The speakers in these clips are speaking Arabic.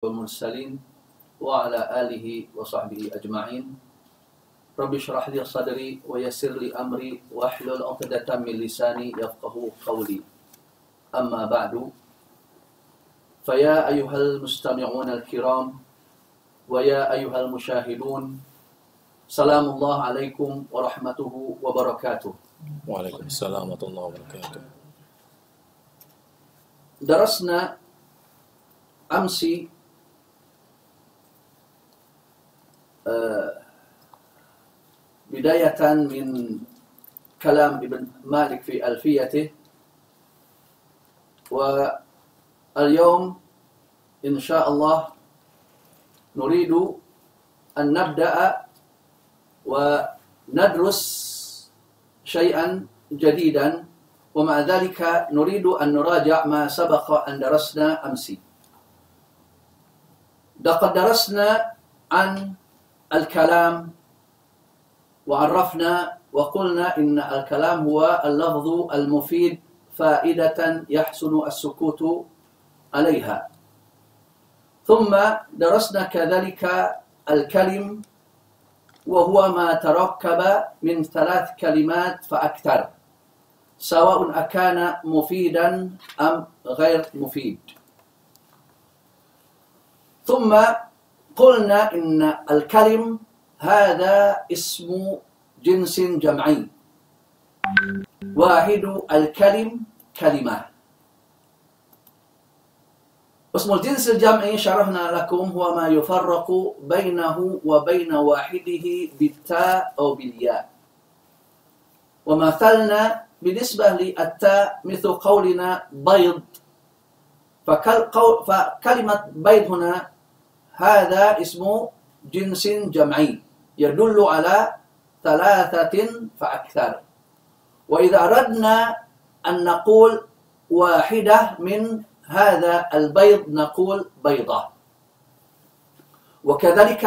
والمرسلين وعلى آله وصحبه أجمعين. رب اشرح لي صدري ويسر لي أمري واحلل عقدة من لساني يفقه قولي. أما بعد فيا أيها المستمعون الكرام ويا أيها المشاهدون سلام الله عليكم ورحمته وبركاته. وعليكم السلام ورحمة الله وبركاته. درسنا أمس بداية من كلام ابن مالك في ألفيته. واليوم إن شاء الله نريد أن نبدأ وندرس شيئا جديدا ومع ذلك نريد أن نراجع ما سبق أن درسنا أمس. لقد درسنا عن الكلام وعرفنا وقلنا إن الكلام هو اللفظ المفيد فائدة يحسن السكوت عليها. ثم درسنا كذلك الكلم وهو ما تركب من ثلاث كلمات فأكثر سواء أكان مفيدا أم غير مفيد. ثم قلنا إن الكلم هذا اسم جنس جمعي. واحد الكلم كلمة. اسم الجنس الجمعي شرحنا لكم هو ما يفرق بينه وبين واحدة بالتاء أو بالياء. ومثلنا بالنسبة للتاء مثل قولنا بيض. فكلمة بيض هنا هذا اسم جنس جمعي يدل على ثلاثة فأكثر. وإذا أردنا أن نقول واحدة من هذا البيض نقول بيضة. وكذلك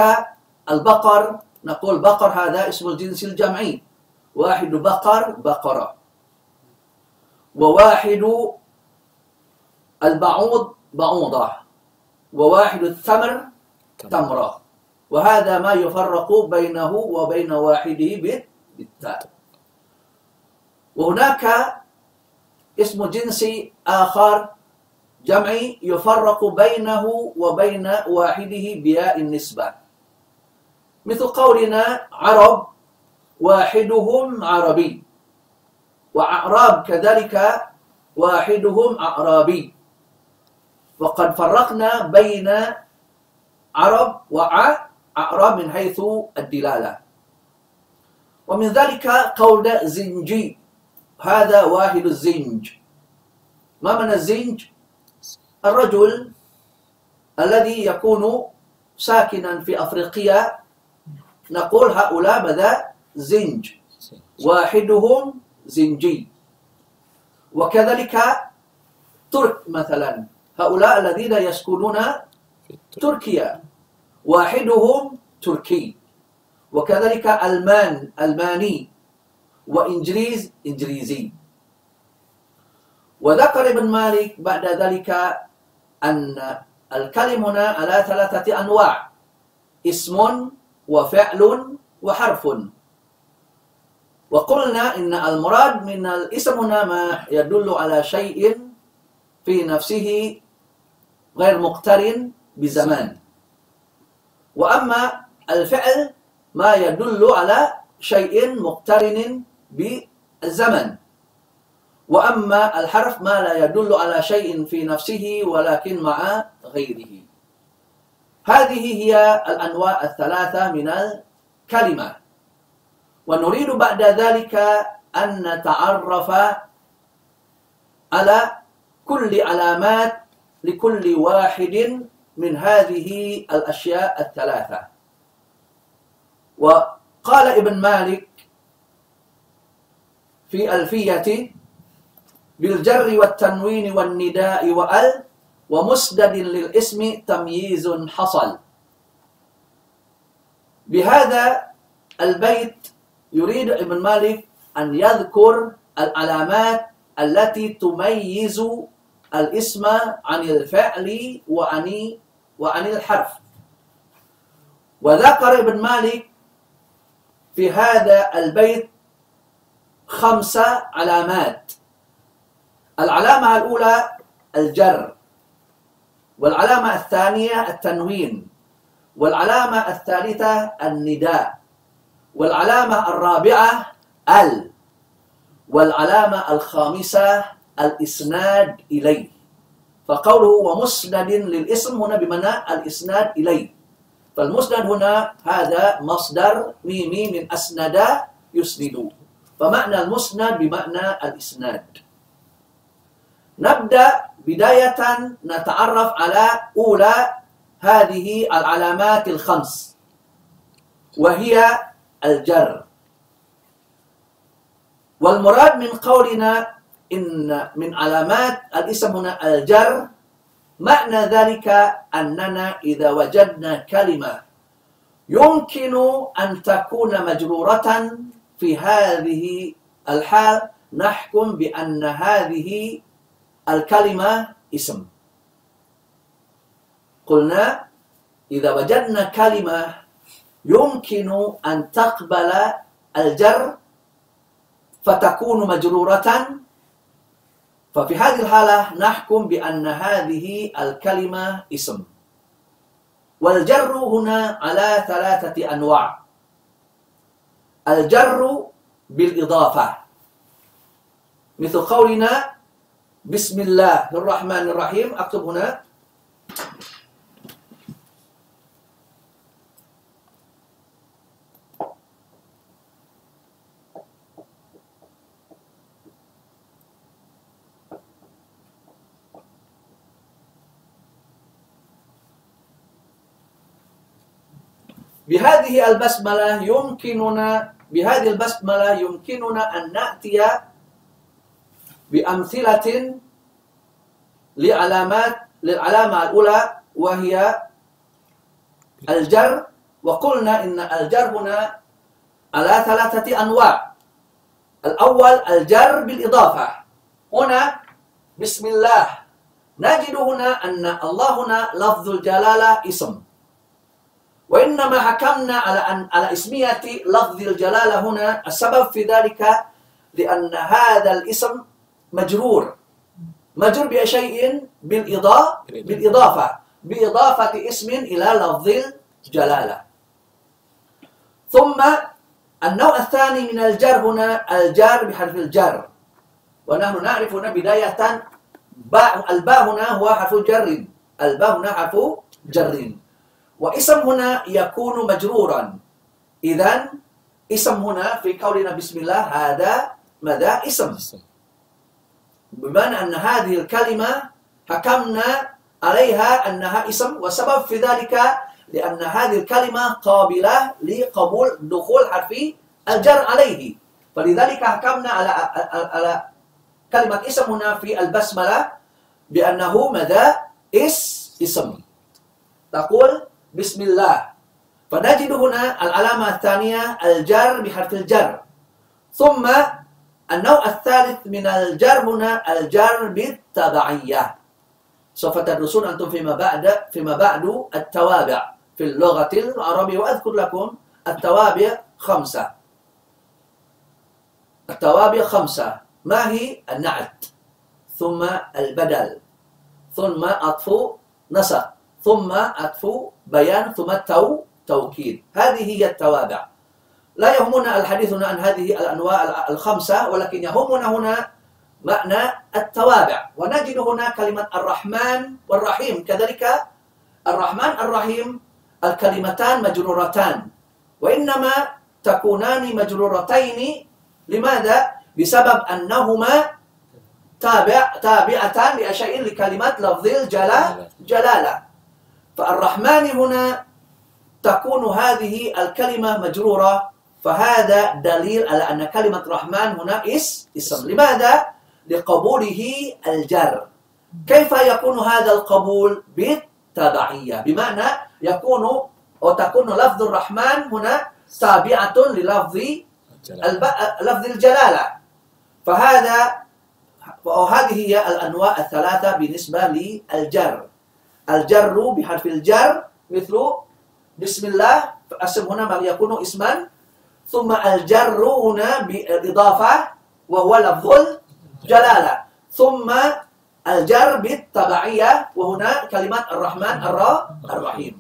البقر نقول بقر هذا اسم الجنس الجمعي. واحد بقر بقرة. وواحد البعوض بعوضة. وواحد الثمر تمرة وهذا ما يفرق بينه وبين واحدة بالتاء. وهناك اسم جنس آخر جمعي يفرق بينه وبين واحدة بياء النسبة. مثل قولنا عرب واحدهم عربي وأعراب كذلك واحدهم أعرابي. وقد فرقنا بين عرب وأعراب من حيث الدلالة ومن ذلك قول زنجي هذا واحد الزنج ما معنى الزنج؟ الرجل الذي يكون ساكنا في أفريقيا نقول هؤلاء ماذا؟ زنج واحدهم زنجي وكذلك ترك مثلا هؤلاء الذين يسكنون تركيا. واحدهم تركي. وكذلك ألمان ألماني وإنجليز إنجليزي. وذكر ابن مالك بعد ذلك أن الكلم هنا على ثلاثة أنواع اسم وفعل وحرف. وقلنا إن المراد من الاسم هنا ما يدل على شيء في نفسه غير مقترن بزمان وأما الفعل ما يدل على شيء مقترن بالزمن. وأما الحرف ما لا يدل على شيء في نفسه ولكن مع غيره. هذه هي الأنواع الثلاثة من الكلمة. ونريد بعد ذلك أن نتعرف على كل علامات لكل واحد من هذه الأشياء الثلاثة. وقال ابن مالك في ألفية بالجر والتنوين والنداء وأل ومسدد للاسم تمييز حصل. بهذا البيت يريد ابن مالك أن يذكر العلامات التي تميز الاسم عن الفعل وعن وعن الحرف. وذكر ابن مالك في هذا البيت خمسة علامات. العلامة الأولى الجر والعلامة الثانية التنوين والعلامة الثالثة النداء والعلامة الرابعة ال والعلامة الخامسة الإسناد إليه. فقوله ومسند للاسم هنا بمعنى الإسناد إليه. فالمسند هنا هذا مصدر ميمي من أسند يسند. فمعنى المسند بمعنى الإسناد. نبدأ بداية نتعرف على أولى هذه العلامات الخمس وهي الجر. والمراد من قولنا إن من علامات الاسم هنا الجر معنى ذلك أننا إذا وجدنا كلمة يمكن أن تكون مجرورة في هذه الحال نحكم بأن هذه الكلمة اسم. قلنا إذا وجدنا كلمة يمكن أن تقبل الجر فتكون مجرورة ففي هذه الحالة نحكم بأن هذه الكلمة اسم. والجر هنا على ثلاثة أنواع. الجر بالإضافة. مثل قولنا بسم الله الرحمن الرحيم. أكتب هنا. بهذه البسملة يمكننا بهذه البسملة يمكننا أن نأتي بأمثلة لعلامات للعلامة الأولى وهي الجر. وقلنا إن الجر هنا على ثلاثة أنواع. الأول الجر بالإضافة. هنا بسم الله. نجد هنا أن الله هنا لفظ الجلالة اسم. وإنما حكمنا على أن على اسمية لفظ الجلالة هنا. السبب في ذلك لأن هذا الاسم مجرور. مجرور بشيء بالإضافة بالإضافة. بإضافة اسم إلى لفظ الجلالة ثم النوع الثاني من الجر هنا الجار بحرف الجر. ونحن نعرف هنا بداية باء الباء هنا هو حرف جر. الباء هنا حرف جر. واسم هنا يكون مجرورا إذا اسم هنا في قولنا بسم الله هذا ماذا اسم بمعنى أن هذه الكلمة حكمنا عليها أنها اسم وسبب في ذلك لأن هذه الكلمة قابلة لقبول دخول حرف الجر عليه فلذلك حكمنا على على كلمة اسم هنا في البسملة بأنه ماذا اس اسم تقول بسم الله فنجد هنا العلامة الثانية الجر بحرف الجر ثم النوع الثالث من الجر هنا الجر بالتبعية سوف تدرسون أنتم فيما بعد فيما بعد التوابع في اللغة العربية وأذكر لكم التوابع خمسة التوابع خمسة ما هي النعت ثم البدل ثم أطف نسق ثم أطف بيان ثم التو توكيد. هذه هي التوابع. لا يهمنا الحديث عن هذه الأنواع الخمسة ولكن يهمنا هنا معنى التوابع. ونجد هنا كلمة الرحمن والرحيم. كذلك الرحمن الرحيم الكلمتان مجرورتان. وإنما تكونان مجرورتين. لماذا؟ بسبب أنهما تابع تابعتان لأشياء لكلمات لفظ الجلالة جلالة. فالرحمن هنا تكون هذه الكلمة مجرورة فهذا دليل على أن كلمة رحمن هنا اس اسم. لماذا؟ لقبوله الجر. كيف يكون هذا القبول؟ بالتبعية. بمعنى يكون أو تكون لفظ الرحمن هنا تابعة للفظ الب... لفظ الجلالة. فهذا وهذه هي الأنواع الثلاثة بالنسبة للجر. الجر بحرف الجر مثل بسم الله فأسم هنا ما يكون اسما. ثم الجر هنا بالإضافة وهو لفظ الجلالة. ثم الجر بالتبعية وهنا كلمة الرحمن الرحيم.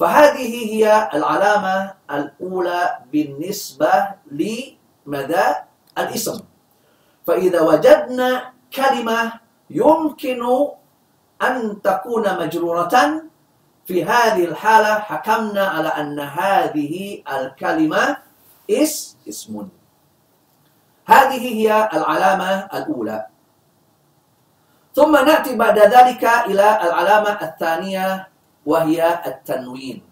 فهذه هي العلامة الأولى بالنسبة لمدى الاسم. فإذا وجدنا كلمة يمكن أن تكون مجرورة في هذه الحالة. حكمنا على أن هذه الكلمة اس اسم هذه هي العلامة الأولى. ثم نأتي بعد ذلك إلى العلامة الثانية وهي التنوين.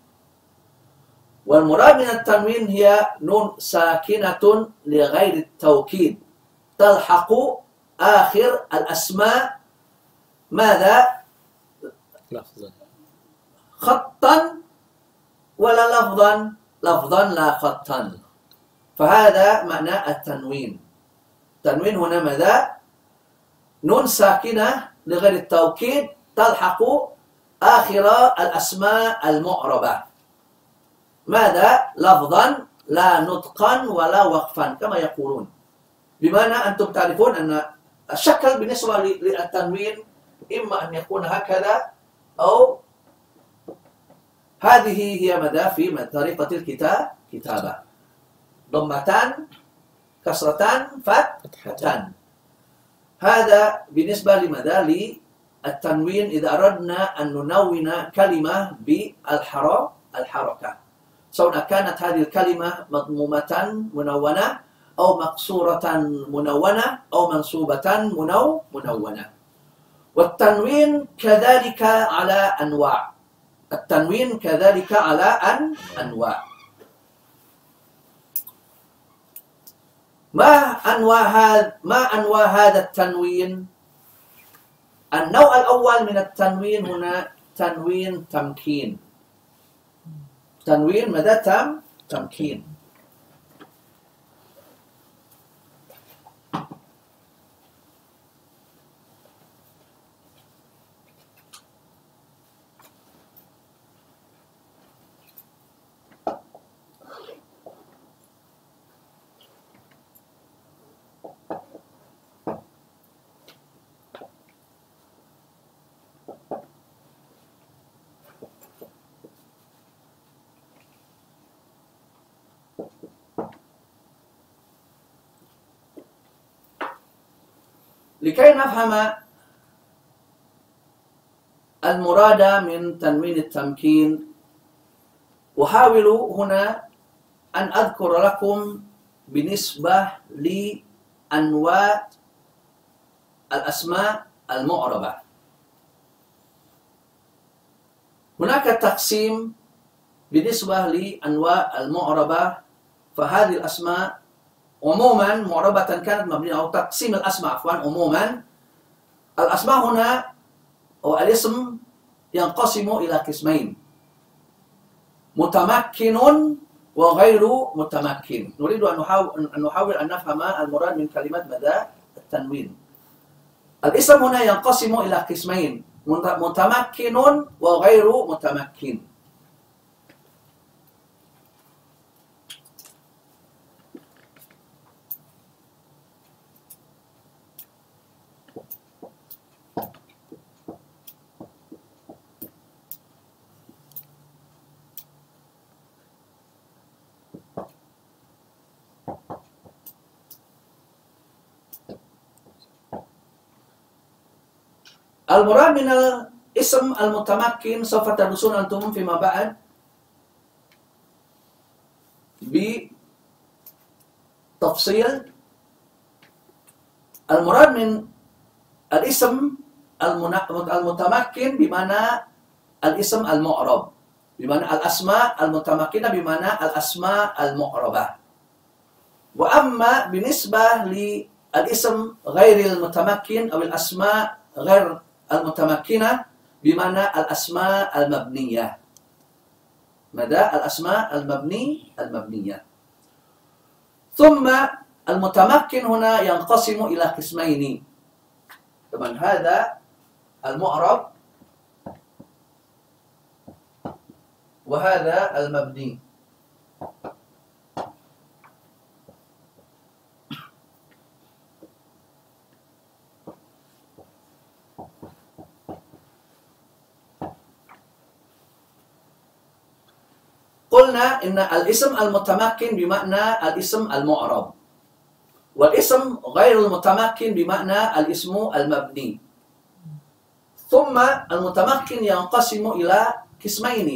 والمراد من التنوين هي نون ساكنة لغير التوكيد. تلحق آخر الأسماء ماذا؟ لفظا خطا ولا لفظا لفظا لا خطا فهذا معنى التنوين تنوين هنا ماذا؟ نون ساكنة لغير التوكيد تلحق آخر الأسماء المعربة ماذا؟ لفظا لا نطقا ولا وقفا كما يقولون بمعنى أنتم تعرفون أن الشكل بالنسبة للتنوين إما أن يكون هكذا أو هذه هي مدى في طريقة الكتاب كتابة. ضمتان كسرتان فتحتان. هذا بالنسبة لمدى للتنوين إذا أردنا أن ننون كلمة بالحرف الحركة. سواء كانت هذه الكلمة مضمومة منونة أو مقصورة منونة أو منصوبة منو منونة. والتنوين كذلك على أنواع. التنوين كذلك على أن أنواع. ما أنواع هذا ما أنواع هذا التنوين؟ النوع الأول من التنوين هنا تنوين تمكين. تنوين ماذا؟ تم تمكين. لكي نفهم المراد من تنوين التمكين أحاول هنا أن أذكر لكم بالنسبة لأنواع الأسماء المعربة. هناك تقسيم بالنسبة لأنواع المعربة فهذه الأسماء عموما معربة كانت مبنية أو تقسيم الأسماء عفوا عموما. الأسماء هنا أو الاسم ينقسم إلى قسمين. متمكن وغير متمكن. نريد أن نحاول أن نحاول أن نفهم المراد من كلمة مدى التنوين. الاسم هنا ينقسم إلى قسمين متمكن وغير متمكن. المراد من الاسم المتمكن سوف تدرسون أنتم فيما بعد بتفصيل المراد من الاسم المتمكن بمعنى الاسم المعرب بمعنى الأسماء المتمكنة بمعنى الأسماء المعربة وأما بالنسبة للاسم غير المتمكن أو الأسماء غير المتمكنة بمعنى الأسماء المبنية. مدى الأسماء المبني؟ المبنية. ثم المتمكن هنا ينقسم إلى قسمين. طبعا هذا المعرب وهذا المبني. قلنا إن الاسم المتمكن بمعنى الاسم المعرب. والاسم غير المتمكن بمعنى الاسم المبني. ثم المتمكن ينقسم إلى قسمين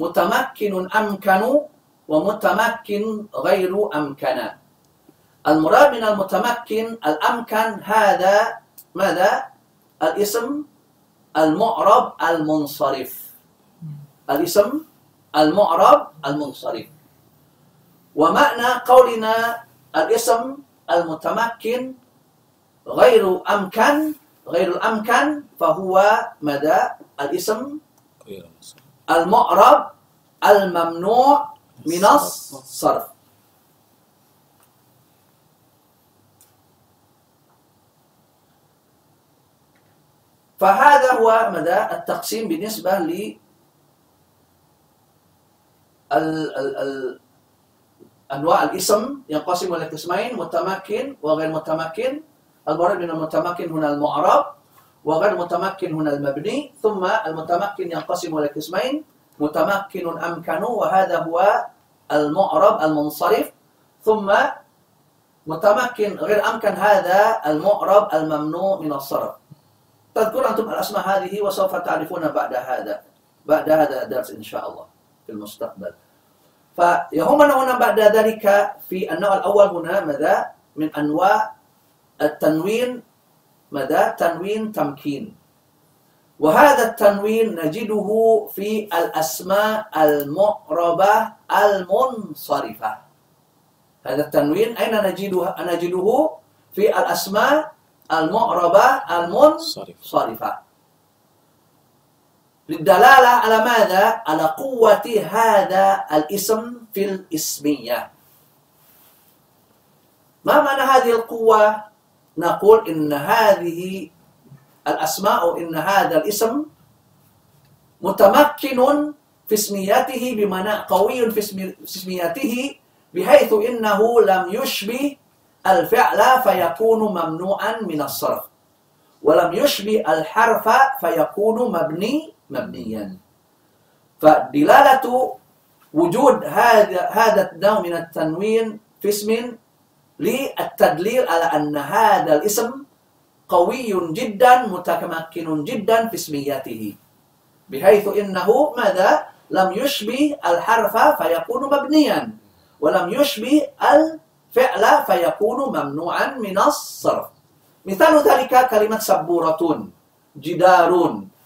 متمكن أمكن ومتمكن غير أمكن. المراد من المتمكن الأمكن هذا ماذا؟ الاسم المعرب المنصرف. الاسم المعرب المنصرف. ومعنى قولنا الاسم المتمكن غير أمكن غير الأمكن فهو مدى الاسم المعرب الممنوع من الصرف. فهذا هو مدى التقسيم بالنسبة ال- ال- ال- أنواع الاسم ينقسم إلى قسمين متمكن وغير متمكن. المراد من المتمكن هنا المعرب وغير متمكن هنا المبني. ثم المتمكن ينقسم إلى قسمين متمكن أمكن وهذا هو المعرب المنصرف. ثم متمكن غير أمكن هذا المعرب الممنوع من الصرف. تذكر أنتم الأسماء هذه وسوف تعرفون بعد هذا بعد هذا الدرس إن شاء الله. في المستقبل. فيهمنا هنا بعد ذلك في النوع الأول هنا ماذا؟ من أنواع التنوين ماذا؟ تنوين تمكين. وهذا التنوين نجده في الأسماء المعربة المنصرفة. هذا التنوين أين نجده؟ نجده في الأسماء المعربة المنصرفة. للدلالة على ماذا؟ على قوة هذا الاسم في الاسمية ما معنى هذه القوة؟ نقول إن هذه الأسماء إن هذا الاسم متمكن في اسميته بمعنى قوي في اسميته بحيث إنه لم يشبه الفعل فيكون ممنوعا من الصرف ولم يشبه الحرف فيكون مبني مبنيا. فدلالة وجود هذا هذا النوع من التنوين في اسم للتدليل على أن هذا الاسم قوي جدا متمكن جدا في اسميته بحيث إنه ماذا؟ لم يشبه الحرف فيكون مبنيا ولم يشبه الفعل فيكون ممنوعا من الصرف. مثال ذلك كلمة سبورة جدار.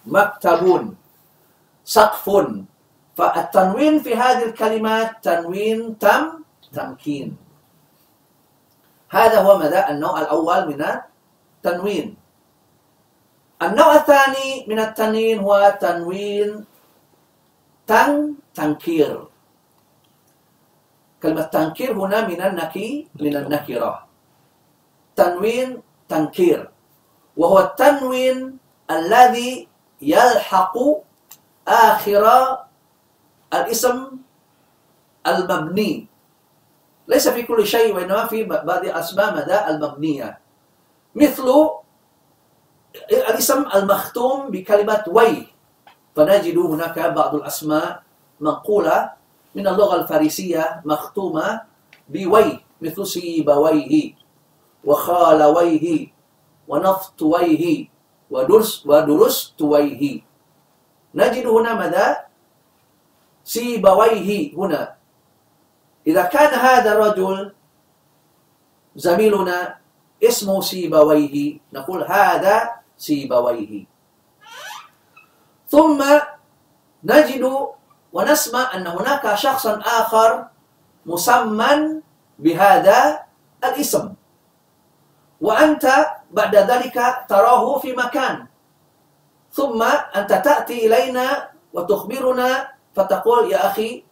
مكتب سقف. فالتنوين في هذه الكلمات تنوين تم تمكين. هذا هو مدى النوع الأول من التنوين. النوع الثاني من التنوين هو تنوين تن تنكير. كلمة تنكير هنا من النكي من النكرة. تنوين تنكير. وهو التنوين الذي يلحق آخر الاسم المبني. ليس في كل شيء وإنما في بعض الأسماء مدى المبنية. مثل الاسم المختوم بكلمة وي. فنجد هناك بعض الأسماء منقولة من اللغة الفارسية مختومة بوي مثل سيبويه وخالويه ونفطويه ودرس ودرستويه نجد هنا ماذا؟ سيبويه هنا. إذا كان هذا الرجل زميلنا اسمه سيبويه نقول هذا سيبويه. ثم نجد ونسمع أن هناك شخصا آخر مسمى بهذا الاسم. وأنت بعد ذلك تراه في مكان ثم أنت تأتي إلينا وتخبرنا فتقول يا أخي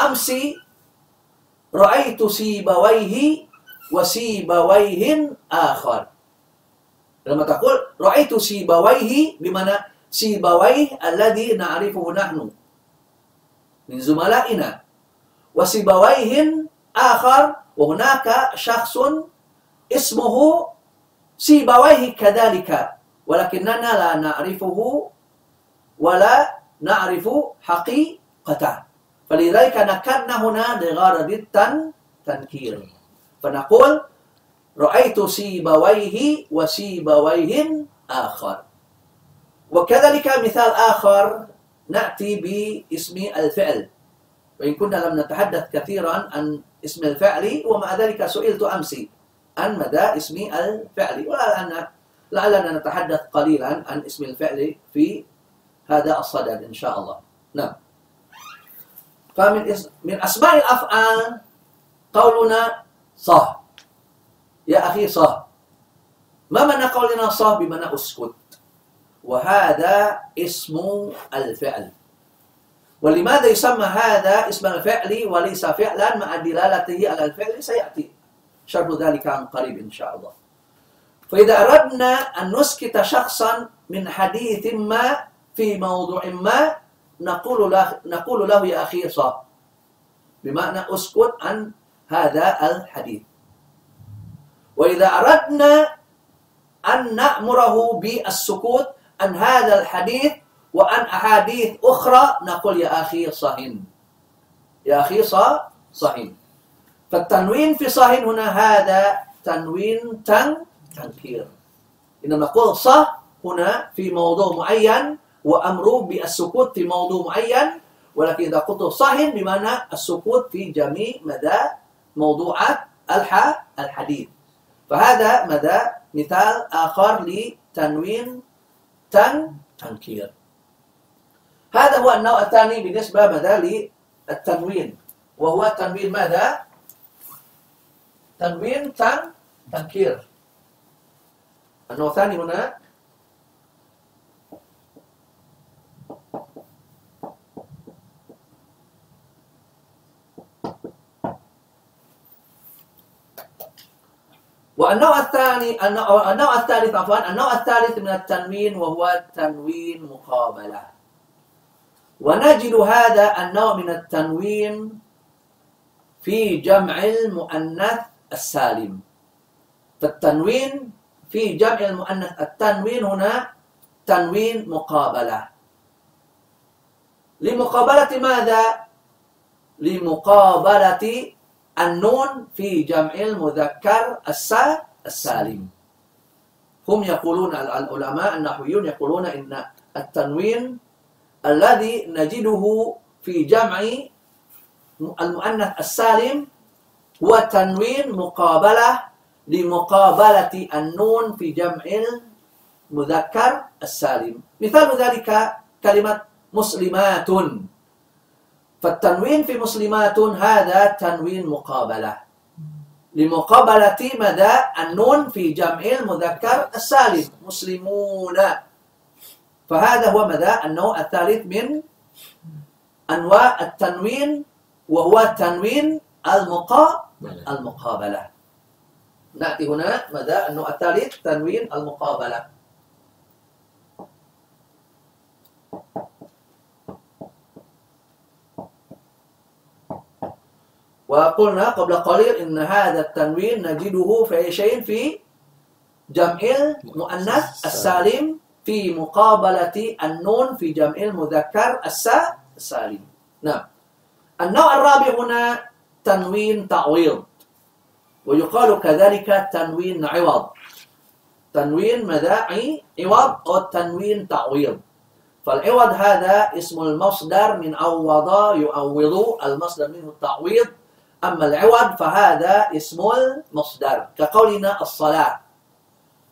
أمسي رأيت سيبويه وسيبويه آخر لما تقول رأيت سيبويه بمعنى سيبويه الذي نعرفه نحن من زملائنا وسيبويه آخر وهناك شخص اسمه سيبويه كذلك ولكننا لا نعرفه ولا نعرف حقيقته. فلذلك نكرنا هنا لغرض التنكير فنقول رأيت سيبويه وسيبويه آخر. وكذلك مثال آخر نأتي باسم الفعل. وإن كنا لم نتحدث كثيرا عن اسم الفعل ومع ذلك سئلت أمس عن مدى اسم الفعل ولعلنا لعلنا نتحدث قليلا عن اسم الفعل في هذا الصدد إن شاء الله. نعم. فمن من أسماء الأفعال قولنا صه. يا أخي صه. ما معنى قولنا صه؟ بمعنى أسكت. وهذا اسم الفعل. ولماذا يسمى هذا اسم الفعل وليس فعلا مع دلالته على الفعل؟ سيأتي. شرح ذلك عن قريب إن شاء الله. فإذا أردنا أن نسكت شخصا من حديث ما في موضوع ما نقول له نقول له يا أخي صح بمعنى أسكت عن هذا الحديث. وإذا أردنا أن نأمره بالسكوت عن هذا الحديث وعن أحاديث أخرى نقول يا أخي صهين يا أخي صهين فالتنوين في صهين هنا هذا تنوين تن تنكير. إنما نقول صح هنا في موضوع معين وأمره بالسكوت في موضوع معين ولكن إذا قلت صحيح بمعنى السكوت في جميع مدى موضوعات الحديث. فهذا مدى مثال آخر لتنوين تن تنكير. هذا هو النوع الثاني بالنسبة مدى للتنوين. وهو تنوين ماذا؟ تنوين تن تنكير. النوع الثاني هنا. والنوع الثاني النوع الثالث عفوا النوع الثالث من التنوين وهو تنوين مقابلة. ونجد هذا النوع من التنوين في جمع المؤنث السالم. فالتنوين في جمع المؤنث التنوين هنا تنوين مقابلة. لمقابلة ماذا؟ لمقابلة النون في جمع المذكر السالم. هم يقولون العلماء النحويون يقولون إن التنوين الذي نجده في جمع المؤنث السالم هو تنوين مقابلة لمقابلة النون في جمع المذكر السالم. مثال ذلك كلمة مسلمات. فالتنوين في مسلمات هذا تنوين مقابلة. لمقابلة مدى النون في جمع المذكر السالم. مسلمون. فهذا هو مدى النوع الثالث من أنواع التنوين وهو تنوين المقا المقابلة. نأتي هنا. مدى النوع الثالث تنوين المقابلة. وقلنا قبل قليل إن هذا التنوين نجده في أي شيء؟ في جمع المؤنث السالم في مقابلة النون في جمع المذكر السالم. نعم. النوع الرابع هنا تنوين تعويض. ويقال كذلك تنوين عوض. تنوين مداعي عوض أو تنوين تعويض. فالعوض هذا اسم المصدر من عوض يعوض المصدر منه التعويض. أما العوض فهذا اسم المصدر. كقولنا الصلاة.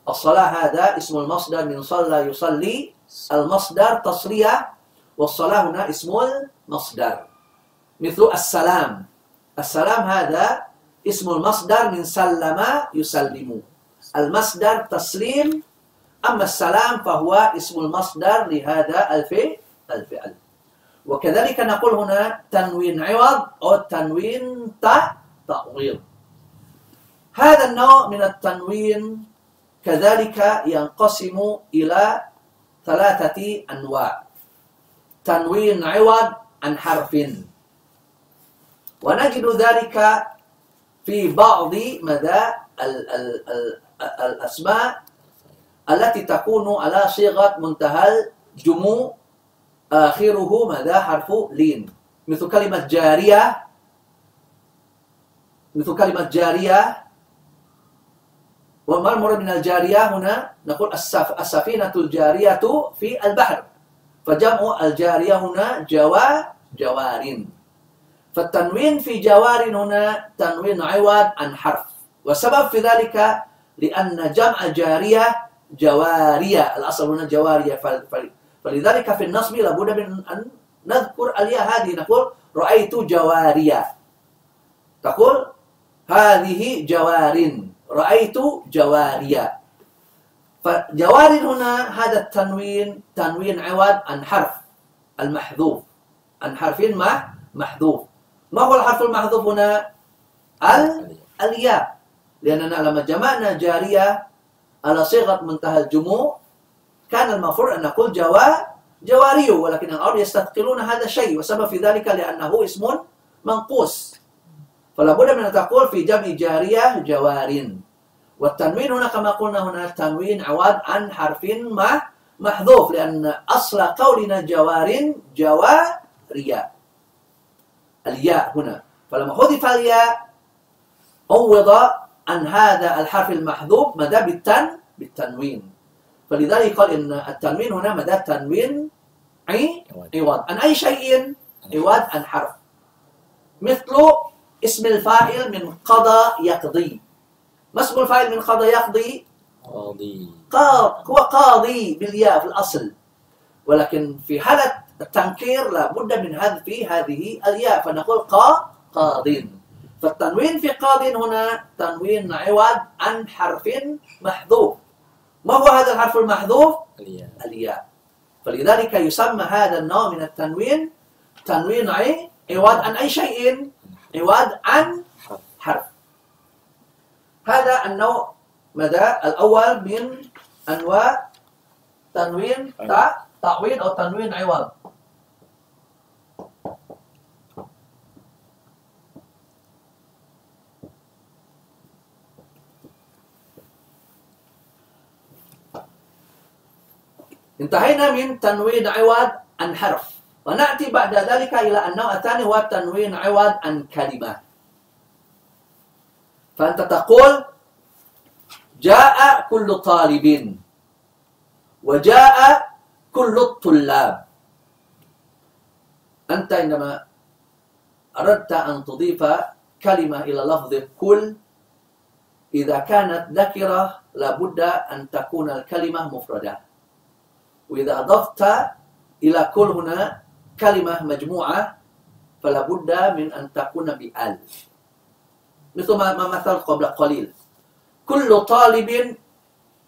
الصلاة هذا اسم المصدر من صلى يصلي. المصدر تصرية والصلاة هنا اسم المصدر. مثل السلام. السلام هذا اسم المصدر من سلم يسلم. المصدر تسليم أما السلام فهو اسم المصدر لهذا الفعل وكذلك نقول هنا تنوين عوض أو تنوين تعويض هذا النوع من التنوين كذلك ينقسم إلى ثلاثة أنواع. تنوين عوض عن حرف. ونجد ذلك في بعض مدى ال- ال- ال- الأسماء التي تكون على صيغة منتهى الجموع آخره مدى حرف لين. مثل كلمة جارية مثل كلمة جارية. وما المراد من الجارية هنا؟ نقول السف... السفينة الجارية في البحر. فجمع الجارية هنا جوا جوار. فالتنوين في جوار هنا تنوين عوض عن حرف. والسبب في ذلك لأن جمع جارية جوارية. الأصل هنا جوارية. فل... فل... فلذلك في النصب لابد من أن نذكر الياء هذه. نقول رأيت جوارية. تقول هذه جوار رأيت جوارية. فجوار هنا هذا التنوين تنوين عوض عن حرف. المحذوف. عن حرف ما؟ محذوف. ما هو الحرف المحذوف هنا؟ ال؟ الياء. لأننا لما جمعنا جارية على صيغة منتهى الجموع كان المفروض أن نقول جوا جواري ولكن العرب يستثقلون هذا الشيء والسبب في ذلك لأنه اسم منقوص. فلا بد من أن تقول في جمع جارية جوار. والتنوين هنا كما قلنا هنا تنوين عوض عن حرف محذوف لأن أصل قولنا جوار جوارية. الياء هنا. فلما حذف الياء عوض عن هذا الحرف المحذوف مدى بالتن بالتنوين. فلذلك قال إن التنوين هنا مدى تنوين عي عوض. عن أي شيء. عوض عن حرف. مثل اسم الفاعل من قضى يقضي. ما اسم الفاعل من قضى يقضي؟ قاضي. قاض. هو قاضي بالياء في الأصل. ولكن في حالة التنكير لابد من حذف هذه الياء فنقول قا قاض فالتنوين في قاض هنا تنوين عوض عن حرف محذوف. ما هو هذا الحرف المحذوف؟ الياء. الياء. فلذلك يسمى هذا النوع من التنوين تنوين عوض عن أي شيء؟ عوض عن حرف. هذا النوع مدى الأول من أنواع تنوين تع تعويض أو تنوين عوض. انتهينا من تنوين عوض عن حرف ونأتي بعد ذلك إلى النوع الثاني هو تنوين عوض عن كلمة فأنت تقول جاء كل طالب وجاء كل الطلاب. أنت عندما أردت أن تضيف كلمة إلى لفظ كل إذا كانت ذكرة لابد أن تكون الكلمة مفردة. وإذا أضفت إلى كل هنا كلمة مجموعة فلا بد من أن تكون بأل مثل ما مثل قبل قليل. كل طالب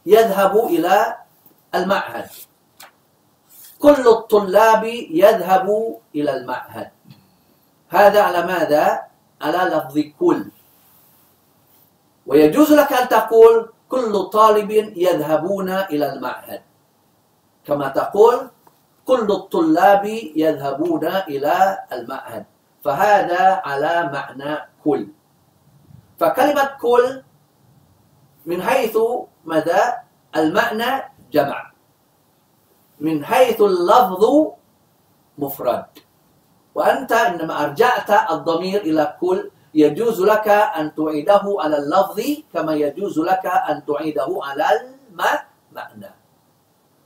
يذهب إلى المعهد. كل الطلاب يذهب إلى المعهد. هذا على ماذا؟ على لفظ كل. ويجوز لك أن تقول كل طالب يذهبون إلى المعهد. كما تقول كل الطلاب يذهبون إلى المعهد فهذا على معنى كل. فكلمة كل من حيث مدى المعنى جمع. من حيث اللفظ مفرد. وأنت إنما أرجعت الضمير إلى كل يجوز لك أن تعيده على اللفظ كما يجوز لك أن تعيده على المعنى.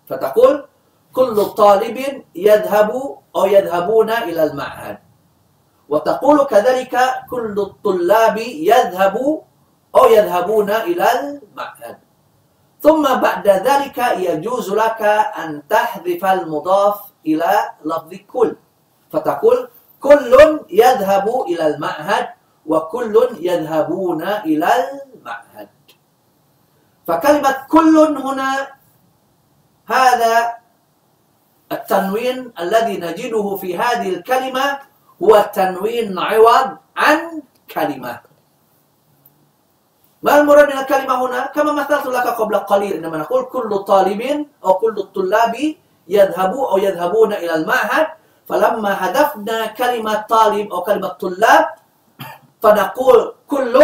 فتقول كل طالب يذهب أو يذهبون إلى المعهد. وتقول كذلك كل الطلاب يذهب أو يذهبون إلى المعهد. ثم بعد ذلك يجوز لك أن تحذف المضاف إلى لفظ كل. فتقول كل يذهب إلى المعهد وكل يذهبون إلى المعهد. فكلمة كل هنا هذا التنوين الذي نجده في هذه الكلمة هو تنوين عوض عن كلمة ما المراد من الكلمة هنا؟ كما مثلت لك قبل قليل عندما نقول كل طالب أو كل الطلاب يذهب أو يذهبون إلى المعهد فلما هدفنا كلمة طالب أو كلمة طلاب فنقول كل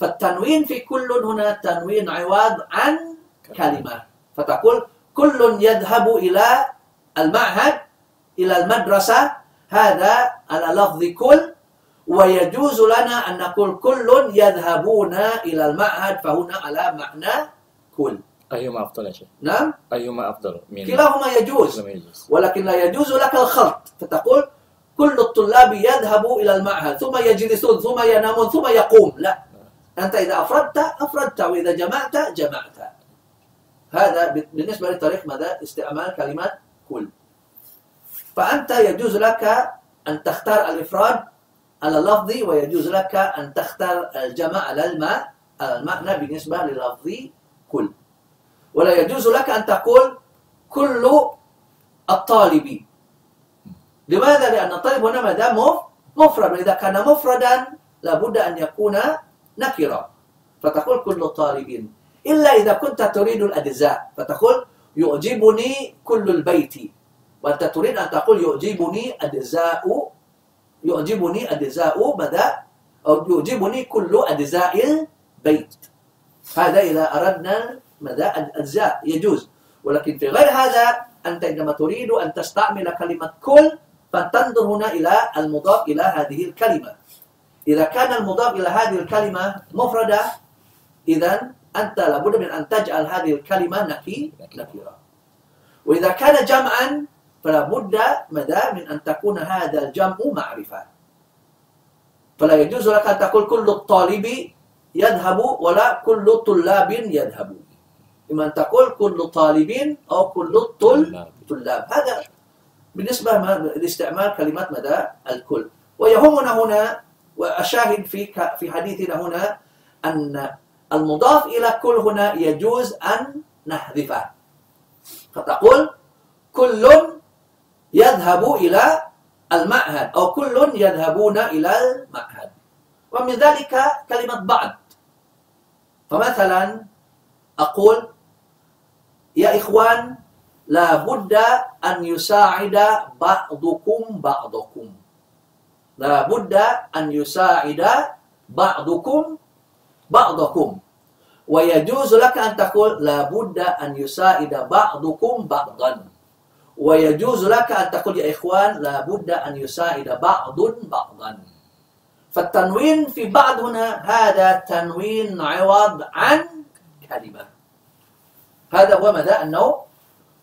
فالتنوين في كل هنا تنوين عوض عن كلمة فتقول كل يذهب إلى المعهد إلى المدرسة. هذا على لفظ كل. ويجوز لنا أن نقول كل يذهبون إلى المعهد فهنا على معنى كل. أيهما أفضل يا شيخ؟ نعم. أيهما أفضل؟ من كلاهما يجوز. يجوز. ولكن لا يجوز لك الخلط. فتقول كل الطلاب يذهب إلى المعهد ثم يجلسون ثم ينامون ثم يقوم. لا. أنت إذا أفردت أفردت وإذا جمعت جمعت. هذا بالنسبة لطريق ماذا استعمال كلمة كل. فأنت يجوز لك أن تختار الإفراد على اللفظ ويجوز لك أن تختار الجمع على الماء المعنى بالنسبة للفظ كل. ولا يجوز لك أن تقول كل الطالب. لماذا؟ لأن الطالب هنا ما دام مفرد. وإذا كان مفردا لابد أن يكون نكرة فتقول كل طالب. إلا إذا كنت تريد الأجزاء. فتقول يعجبني كل البيت. وأنت تريد أن تقول يعجبني أجزاء يعجبني أجزاء ماذا؟ أو يعجبني كل أجزاء البيت. هذا إذا أردنا ماذا؟ الأجزاء. يجوز. ولكن في غير هذا أنت عندما تريد أن تستعمل كلمة كل فتنظر هنا إلى المضاف إلى هذه الكلمة. إذا كان المضاف إلى هذه الكلمة مفردة إذا أنت لابد من أن تجعل هذه الكلمة نكي نكرة وإذا كان جمعا فلا بد ماذا من أن تكون هذا الجمع معرفة. فلا يجوز لك أن تقول كل الطالب يذهب ولا كل طلاب يذهب. إما أن تقول كل طالب أو كل الطل طلاب. هذا بالنسبة لاستعمال كلمة مدى الكل. ويهمنا هنا والشاهد في في حديثنا هنا أن المضاف إلى كل هنا يجوز أن نحذفه فتقول كل يذهب إلى المعهد أو كل يذهبون إلى المعهد. ومن ذلك كلمة بعض فمثلا أقول يا إخوان لا بد أن يساعد بعضكم بعضكم. لا بد أن يساعد بعضكم بعضكم. ويجوز لك أن تقول لا بد أن يساعد بعضكم بعضا. ويجوز لك أن تقول يا إخوان لا بد أن يساعد بعض بعضا. فالتنوين في بعض هنا هذا تنوين عوض عن كلمة. هذا هو مدى النوع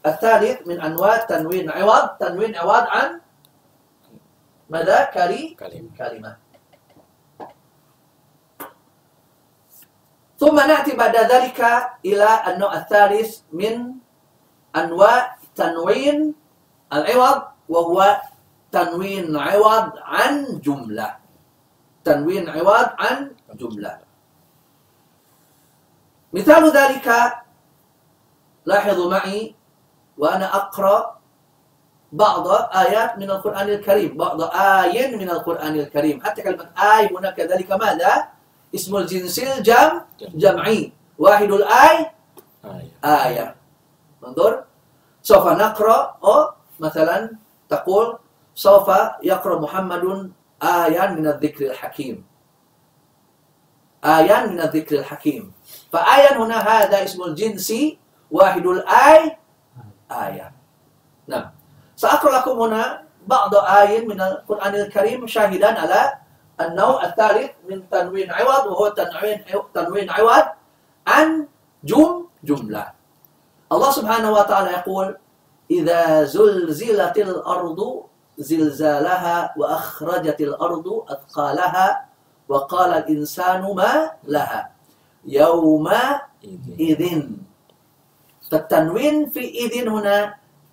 الثالث من أنواع تنوين عوض تنوين عوض عن مدى كلمة. ثم نأتي بعد ذلك إلى النوع الثالث من أنواع تنوين العوض وهو تنوين عوض عن جملة. تنوين عوض عن جملة. مثال ذلك لاحظوا معي وأنا أقرأ بعض آيات من القرآن الكريم بعض آيات من القرآن الكريم. حتى كلمة آي هنا كذلك ماذا؟ اسم الجنس الجمع جمعي واحد الآي آية آية انظر سوف نقرأ أو مثلا تقول سوف يقرأ محمد آية من الذكر الحكيم آية من الذكر الحكيم فآية هنا هذا اسم الجنس واحد الآي آية نعم سأقرأ لكم هنا بعض آيات من القرآن الكريم شاهدا على النوع الثالث من تنوين عوض وهو تنوين تنوين عوض عن جم جملة. الله سبحانه وتعالى يقول إذا زلزلت الأرض زلزالها وأخرجت الأرض أثقالها وقال الإنسان ما لها يومئذ. فالتنوين في إذن هنا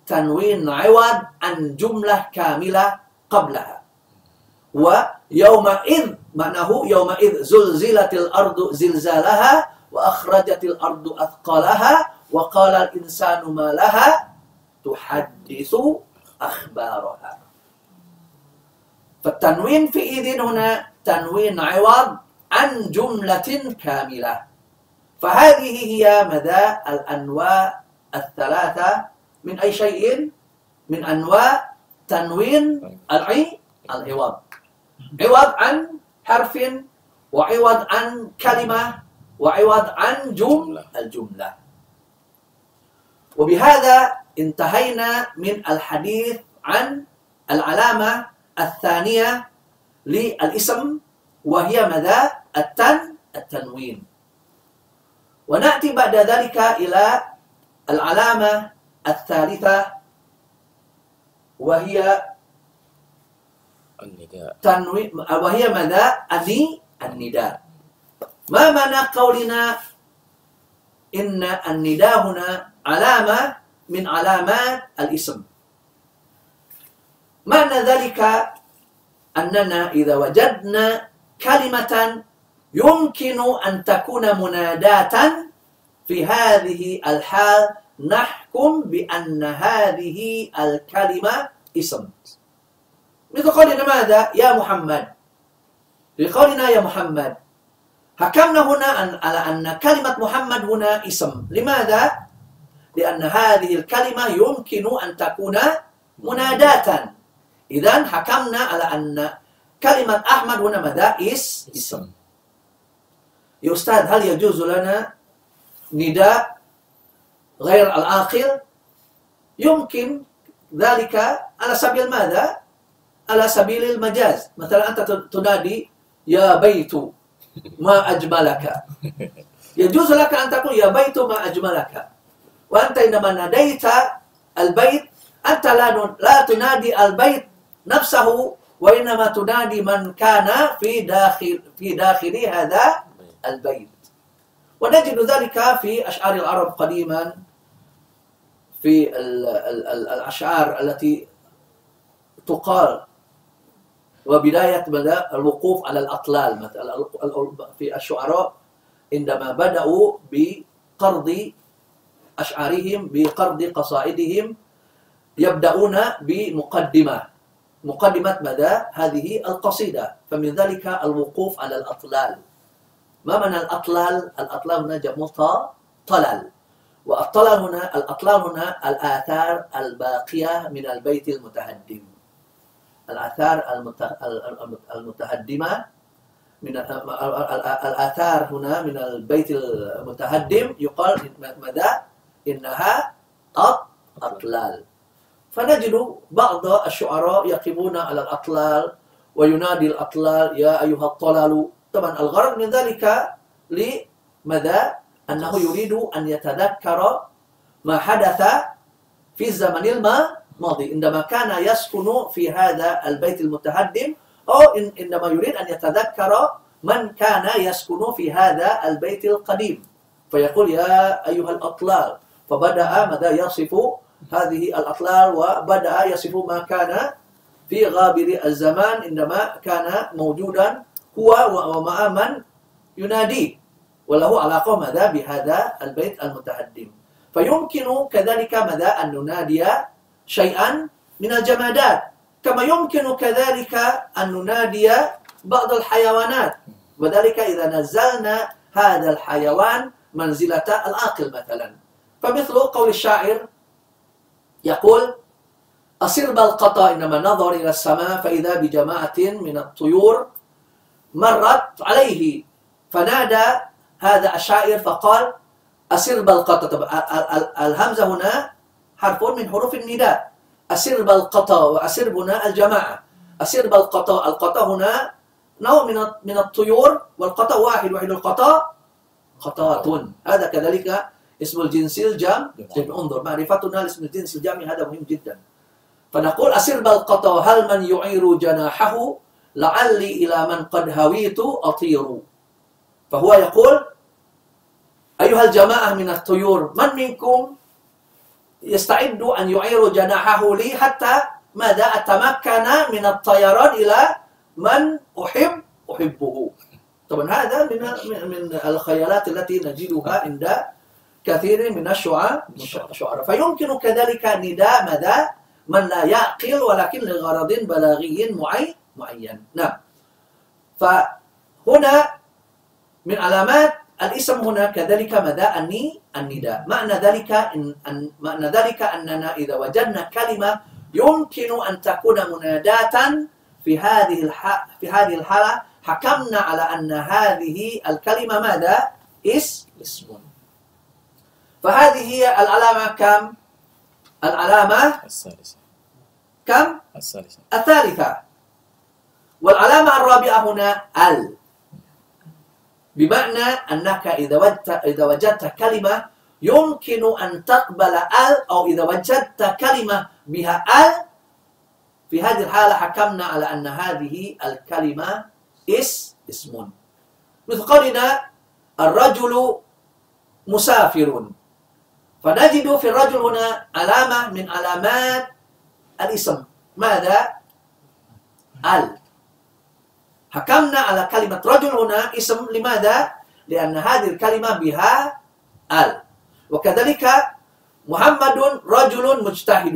تنوين عوض عن جملة كاملة قبلها. ويومئذ معناه يومئذ زلزلت الأرض زلزالها وأخرجت الأرض أثقالها وقال الإنسان ما لها تحدث أخبارها فالتنوين في إذن هنا تنوين عوض عن جملة كاملة فهذه هي مدى الأنواع الثلاثة من أي شيء من أنواع تنوين العي العوض عوض عن حرف وعوض عن كلمة وعوض عن جملة. الجملة. وبهذا انتهينا من الحديث عن العلامة الثانية للاسم وهي ماذا؟ التن التنوين. ونأتي بعد ذلك إلى العلامة الثالثة وهي النداء. تنوين وهي ماذا؟ الني النداء. ما معنى قولنا إن النداء هنا علامة من علامات الاسم؟ معنى ذلك أننا إذا وجدنا كلمة يمكن أن تكون مناداة في هذه الحال نحكم بأن هذه الكلمة اسم. مثل قولنا ماذا يا محمد في قولنا يا محمد حكمنا هنا أن- على أن كلمة محمد هنا اسم لماذا؟ لأن هذه الكلمة يمكن أن تكون مناداة إذا حكمنا على أن كلمة أحمد هنا ماذا؟ اس اسم يا أستاذ هل يجوز لنا نداء غير العاقل؟ يمكن ذلك على سبيل ماذا؟ على سبيل المجاز. مثلا أنت تنادي يا بيت ما أجملك. يجوز لك أن تقول يا بيت ما أجملك. وأنت إنما ناديت البيت أنت لا لا تنادي البيت نفسه وإنما تنادي من كان في داخل في داخل هذا البيت. ونجد ذلك في أشعار العرب قديما في ال- ال- ال- الأشعار التي تقال وبداية الوقوف على الأطلال مثلا في الشعراء عندما بدأوا بقرض أشعارهم بقرض قصائدهم يبدأون بمقدمة مقدمة ماذا؟ هذه القصيدة فمن ذلك الوقوف على الأطلال ما معنى الأطلال؟ الأطلال هنا جمع ط- طلل والطلل هنا الأطلال هنا الآثار الباقية من البيت المتهدم الآثار المت- ال- ال- المتهدمة من ال- ال- ال- الآثار هنا من البيت المتهدم يقال ماذا؟ إنها أط- أطلال فنجد بعض الشعراء يقفون على الأطلال وينادي الأطلال يا أيها الطلال طبعا الغرض من ذلك لماذا؟ أنه يريد أن يتذكر ما حدث في الزمن الماضي عندما كان يسكن في هذا البيت المتهدم أو عندما يريد أن يتذكر من كان يسكن في هذا البيت القديم. فيقول يا أيها الأطلال فبدأ ماذا يصف هذه الأطلال؟ وبدأ يصف ما كان في غابر الزمان عندما كان موجودا هو ومع من يناديه وله علاقة ماذا؟ بهذا البيت المتهدم. فيمكن كذلك ماذا؟ أن ننادي شيئا من الجمادات. كما يمكن كذلك أن ننادي بعض الحيوانات. وذلك إذا نزلنا هذا الحيوان منزلة العاقل مثلا. فمثل قول الشاعر يقول أصر بالقطا إنما نظر إلى السماء فإذا بجماعة من الطيور مرت عليه. فنادى هذا الشاعر فقال ال- ال- الهمزة هنا حرف من حروف النداء. أسر بالقطا وأسر هنا الجماعة. أسر بالقطا القطا هنا نوع من من الطيور والقطا واحد واحد القطا قطات هذا كذلك اسم الجنس الجام انظر معرفتنا لاسم الجنس الجامع هذا مهم جدا. فنقول أسر بالقطا هل من يعير جناحه؟ لعلي إلى من قد هويت أطير. فهو يقول أيها الجماعة من الطيور من منكم؟ يستعد أن يعير جناحه لي حتى ماذا أتمكن من الطيران إلى من أحب أحبه. طبعا هذا من من الخيالات التي نجدها عند كثير من الشعراء. الشعراء. فيمكن كذلك نداء ماذا؟ من لا يعقل ولكن لغرض بلاغي معين معين. نعم. فهنا من علامات الاسم هنا كذلك ماذا؟ الني النداء. معنى ذلك إن أن معنى ذلك أننا إذا وجدنا كلمة يمكن أن تكون مناداة في هذه الح... في هذه الحالة. حكمنا على أن هذه الكلمة ماذا؟ إس اسم. فهذه هي العلامة كم؟ العلامة الثالثة. كم؟ الثالثة. الثالثة. والعلامة الرابعة هنا ال. بمعنى أنك إذا وجدت إذا وجدت كلمة يمكن أن تقبل ال أو إذا وجدت كلمة بها ال في هذه الحالة حكمنا على أن هذه الكلمة اس اسم. مثل قولنا الرجل مسافر. فنجد في الرجل هنا علامة من علامات الاسم. ماذا؟ ال. حكمنا على كلمة رجل هنا اسم لماذا؟ لأن هذه الكلمة بها ال وكذلك محمد رجل مجتهد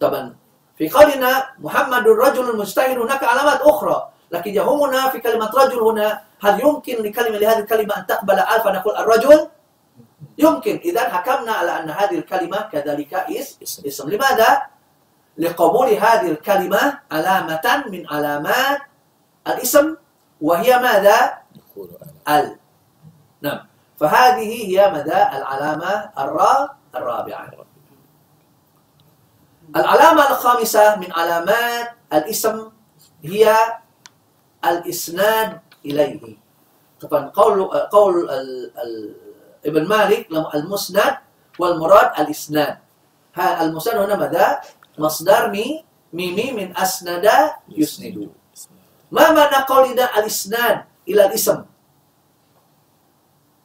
طبعا في قولنا محمد رجل مجتهد هناك علامات أخرى لكن يهمنا في كلمة رجل هنا هل يمكن لكلمة لهذه الكلمة أن تقبل ال فنقول الرجل؟ يمكن إذا حكمنا على أن هذه الكلمة كذلك اس اسم لماذا؟ لقبول هذه الكلمة علامة من علامات الاسم وهي ماذا؟ ال. نعم. فهذه هي مدى العلامة الرا الرابعة. العلامة الخامسة من علامات الاسم هي الإسناد إليه. طبعا قول قول ال ال ابن مالك المسند والمراد الإسناد. المسند هنا ماذا؟ مصدر مي ميمي من أسند يسند. ما معنى قولنا الإسناد إلى الاسم؟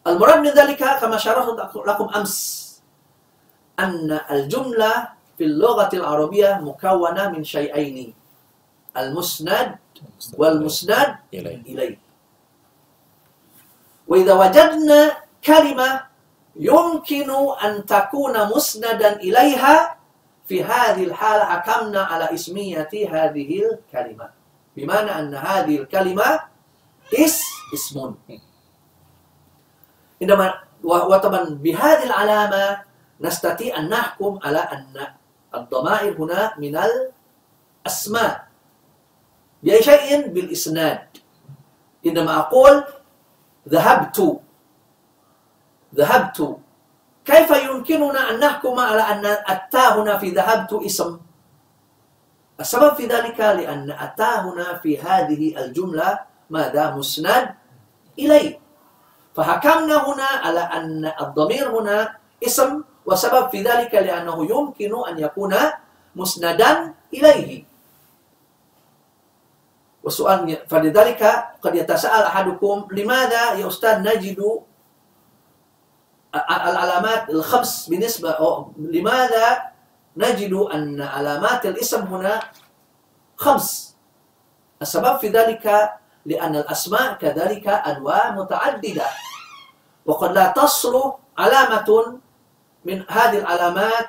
المراد من ذلك كما شرحت لكم أمس أن الجملة في اللغة العربية مكونة من شيئين المسند والمسند إليه وإذا وجدنا كلمة يمكن أن تكون مسندا إليها في هذه الحالة حكمنا على اسمية هذه الكلمة بمعنى أن هذه الكلمة اس اسم عندما و- وطبعا بهذه العلامة نستطيع أن نحكم على أن الضمائر هنا من الأسماء. بأي شيء؟ بالإسناد. عندما أقول ذهبت. ذهبت. كيف يمكننا أن نحكم على أن التاء هنا في ذهبت اسم؟ السبب في ذلك لأن التاء هنا في هذه الجملة ماذا مسند إليه فحكمنا هنا على أن الضمير هنا اسم وسبب في ذلك لأنه يمكن أن يكون مسندا إليه وسؤال فلذلك قد يتساءل أحدكم لماذا يا أستاذ نجد ال- العلامات الخمس بالنسبة أو لماذا نجد أن علامات الاسم هنا خمس. السبب في ذلك لأن الأسماء كذلك أنواع متعددة. وقد لا تصل علامة من هذه العلامات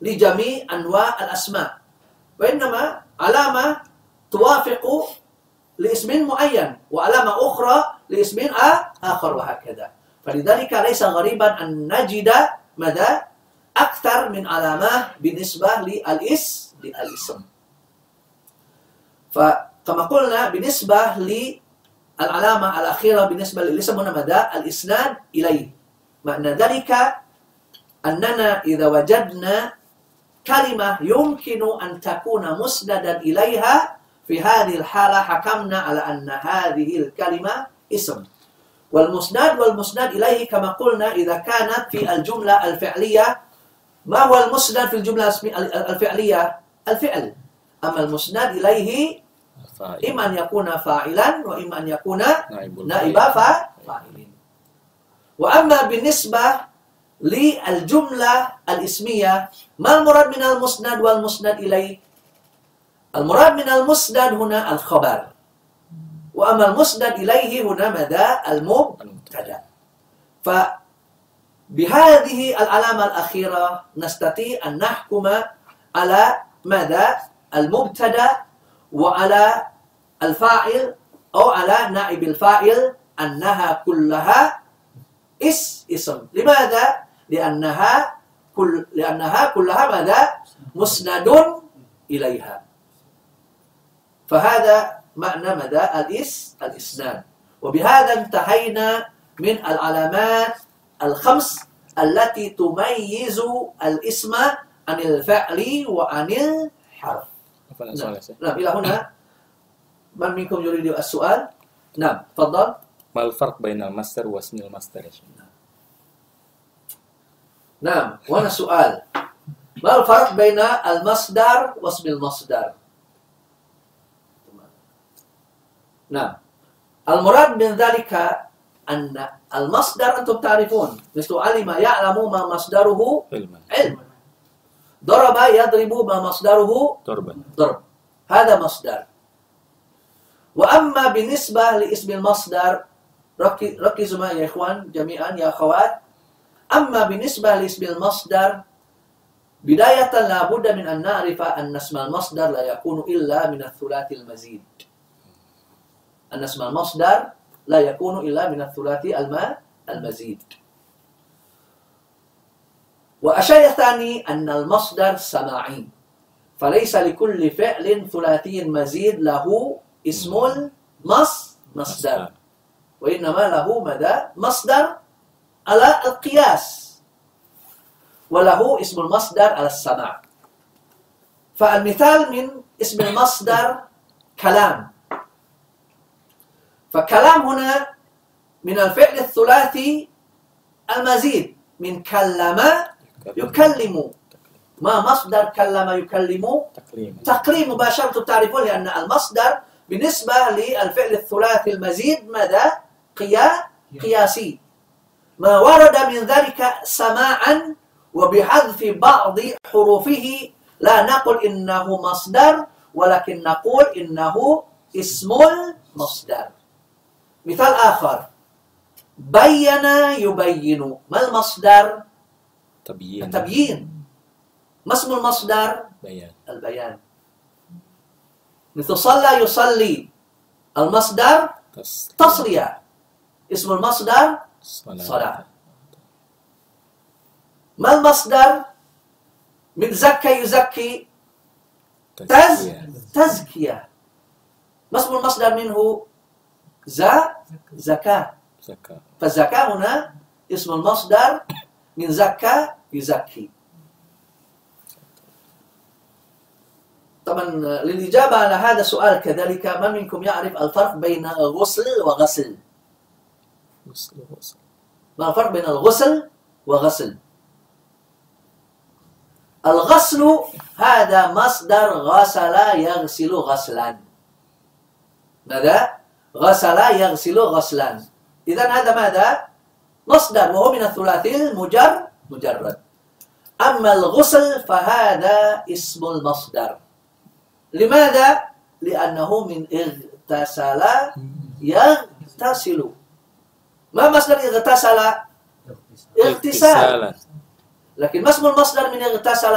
لجميع أنواع الأسماء. وإنما علامة توافق لاسم معين وعلامة أخرى لاسم آخر وهكذا. فلذلك ليس غريبا أن نجد مدى أكثر من علامة بالنسبة للإس للإسم. فكما قلنا بالنسبة للعلامة الأخيرة بالنسبة للإسم هنا مدى الإسناد إليه. معنى ذلك أننا إذا وجدنا كلمة يمكن أن تكون مسندا إليها في هذه الحالة حكمنا على أن هذه الكلمة إسم. والمسند والمسند إليه كما قلنا إذا كانت في الجملة الفعلية ما هو المسند في الجملة الفعلية؟ الفعل. أما المسند إليه الفاعل إما أن يكون فاعلا وإما أن يكون نائب نائب الفاعل. فا- فاعلين. وأما بالنسبة للجملة الاسمية ما المراد من المسند والمسند إليه؟ المراد من المسند هنا الخبر. وأما المسند إليه هنا ماذا المبتدأ. فبهذه العلامة الأخيرة نستطيع أن نحكم على ماذا المبتدأ وعلى الفاعل أو على نائب الفاعل أنها كلها إس اسم لماذا؟ لأنها كل لأنها كلها ماذا؟ مسند إليها فهذا معنى مدى الإس الإسناد وبهذا انتهينا من العلامات الخمس التي تميز الاسم عن الفعل وعن الحرف. نعم. نعم إلى هنا. من منكم يريد السؤال؟ نعم تفضل. ما الفرق بين المصدر واسم شيخ؟ نعم وهنا سؤال. ما الفرق بين المصدر واسم المصدر؟ نعم. المراد من ذلك أن المصدر أنتم تعرفون مثل علم يعلم ما مصدره علم. ضرب يضرب ما مصدره ضربا. ضرب. هذا مصدر. وأما بالنسبة لاسم المصدر ركزوا معي يا إخوان جميعا يا أخوات. أما بالنسبة لاسم المصدر بداية لا بد من أن نعرف أن اسم المصدر لا يكون إلا من الثلاثي المزيد. أن اسم المصدر لا يكون إلا من الثلاثي الم- المزيد. والشيء الثاني أن المصدر سماعي. فليس لكل فعل ثلاثي مزيد له اسم المص مصدر. وإنما له مدى مصدر على القياس. وله اسم المصدر على السماع. فالمثال من اسم المصدر كلام. فكلام هنا من الفعل الثلاثي المزيد من كلم يكلم. ما مصدر كلم يكلم؟ تقريب مباشرة تعرفون لأن المصدر بالنسبة للفعل الثلاثي المزيد ماذا؟ قيا قياسي. ما ورد من ذلك سماعا وبحذف بعض حروفه. لا نقول إنه مصدر ولكن نقول إنه اسم المصدر. مثال آخر. بين يبين. ما المصدر؟ تبيين التبيين. ما اسم المصدر؟ بيان. البيان. مثل صلى يصلي. المصدر؟ تص- تصلية. اسم المصدر؟ صلاة. صلاة. ما المصدر؟ من زكى يزكي. تز تزكية. تزكية. ما اسم المصدر منه؟ زا زكاة. زكاة. فالزكاة هنا اسم المصدر من زكى يزكي. طبعا للإجابة على هذا السؤال كذلك من منكم يعرف الفرق بين غسل وغسل؟ وصل وصل ما الفرق بين الغسل وغسل؟ الغسل هذا مصدر غسل يغسل غسلا. ماذا؟ غسل يغسل غسلا إذا هذا ماذا؟ مصدر وهو من الثلاثي المجر مجرد أما الغسل فهذا اسم المصدر لماذا؟ لأنه من اغتسل يغتسل ما مصدر اغتسل؟ اغتسال اغتسالا لكن ما اسم المصدر من اغتسل؟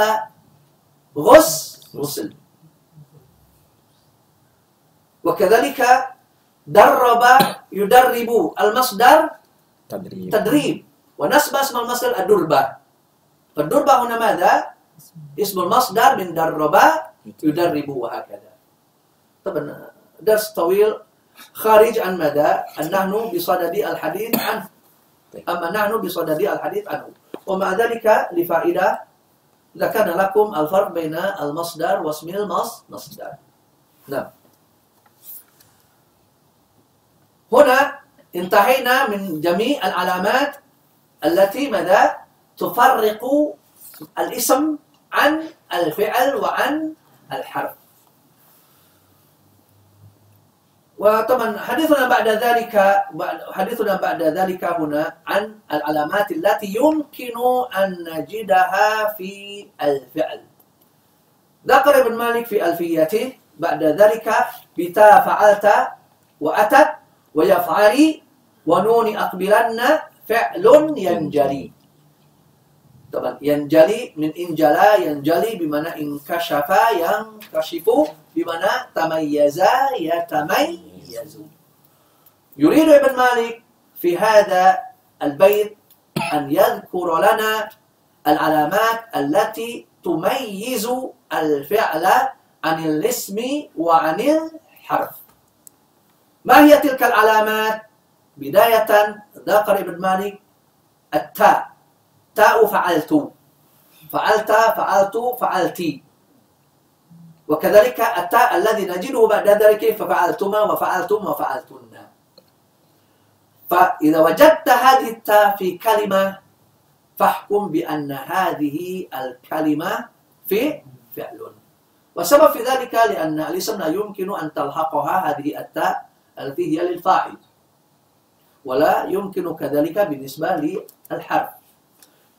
غس غسل وكذلك درب يدرب المصدر تدريب تدريب ونسب اسم المصدر الدربة فالدربة هنا ماذا؟ اسم المصدر من درب يدرب وهكذا طبعا درس طويل خارج عن مدى أن نحن بصدد الحديث عنه أما نحن بصدد الحديث عنه ومع ذلك لفائدة ذكرنا لكم الفرق بين المصدر واسم المصدر نعم هنا انتهينا من جميع العلامات التي ماذا؟ تفرق الاسم عن الفعل وعن الحرف. وطبعا حديثنا بعد ذلك حديثنا بعد ذلك هنا عن العلامات التي يمكن أن نجدها في الفعل. ذكر ابن مالك في ألفيته بعد ذلك بتا فعلت وأتت ويفعل ونون أقبلن فعل ينجلي. طبعا ينجلي من انجلى ينجلي بمعنى انكشف ينكشف بمعنى تميز يتميز. يريد ابن مالك في هذا البيت أن يذكر لنا العلامات التي تميز الفعل عن الاسم وعن الحرف. ما هي تلك العلامات؟ بداية ذكر ابن مالك التاء. تاء فعلت. فعلت فعلت فعلتي وكذلك التاء الذي نجده بعد ذلك ففعلتما وفعلتم وفعلتن. فإذا وجدت هذه التاء في كلمة فاحكم بأن هذه الكلمة في فعل. والسبب في ذلك لأن الاسم لا يمكن أن تلحقها هذه التاء التي هي للفاعل. ولا يمكن كذلك بالنسبة للحرف.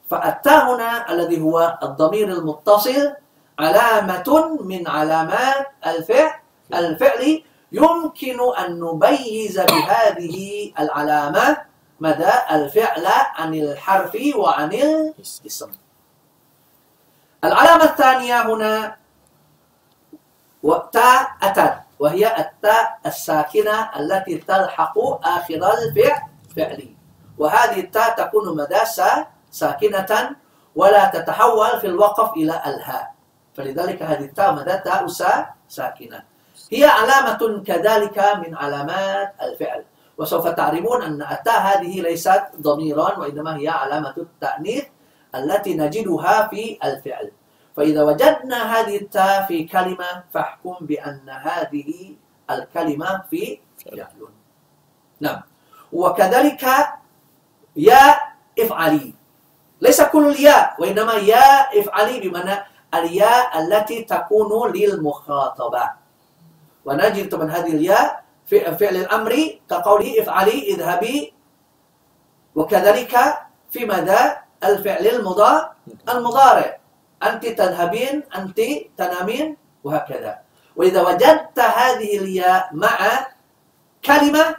فالتاء هنا الذي هو الضمير المتصل علامة من علامات الفعل الفعل يمكن أن نميز بهذه العلامة مدى الفعل عن الحرف وعن الاسم. العلامة الثانية هنا تاء أتت. وهي التاء الساكنة التي تلحق آخر الفعل وهذه التاء تكون مدى ساكنة ولا تتحول في الوقف إلى الهاء. فلذلك هذه التاء مدى تاء ساكنة. هي علامة كذلك من علامات الفعل. وسوف تعرفون أن التاء هذه ليست ضميرا وإنما هي علامة التأنيث التي نجدها في الفعل. فإذا وجدنا هذه التاء في كلمة فاحكم بأن هذه الكلمة في فعل. نعم. وكذلك يا إفعلي. ليس كل الياء وإنما يا إفعلي بمعنى الياء التي تكون للمخاطبة. ونجد من هذه الياء في فعل الأمر كقوله إفعلي اذهبي. وكذلك في مدى الفعل المضارع. أنت تذهبين أنت تنامين وهكذا. وإذا وجدت هذه الياء مع كلمة